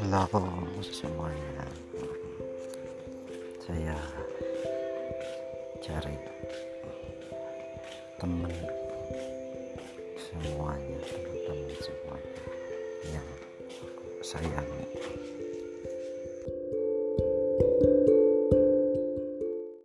Halo semuanya. Saya cari teman semuanya teman-teman semuanya yang saya sayangi.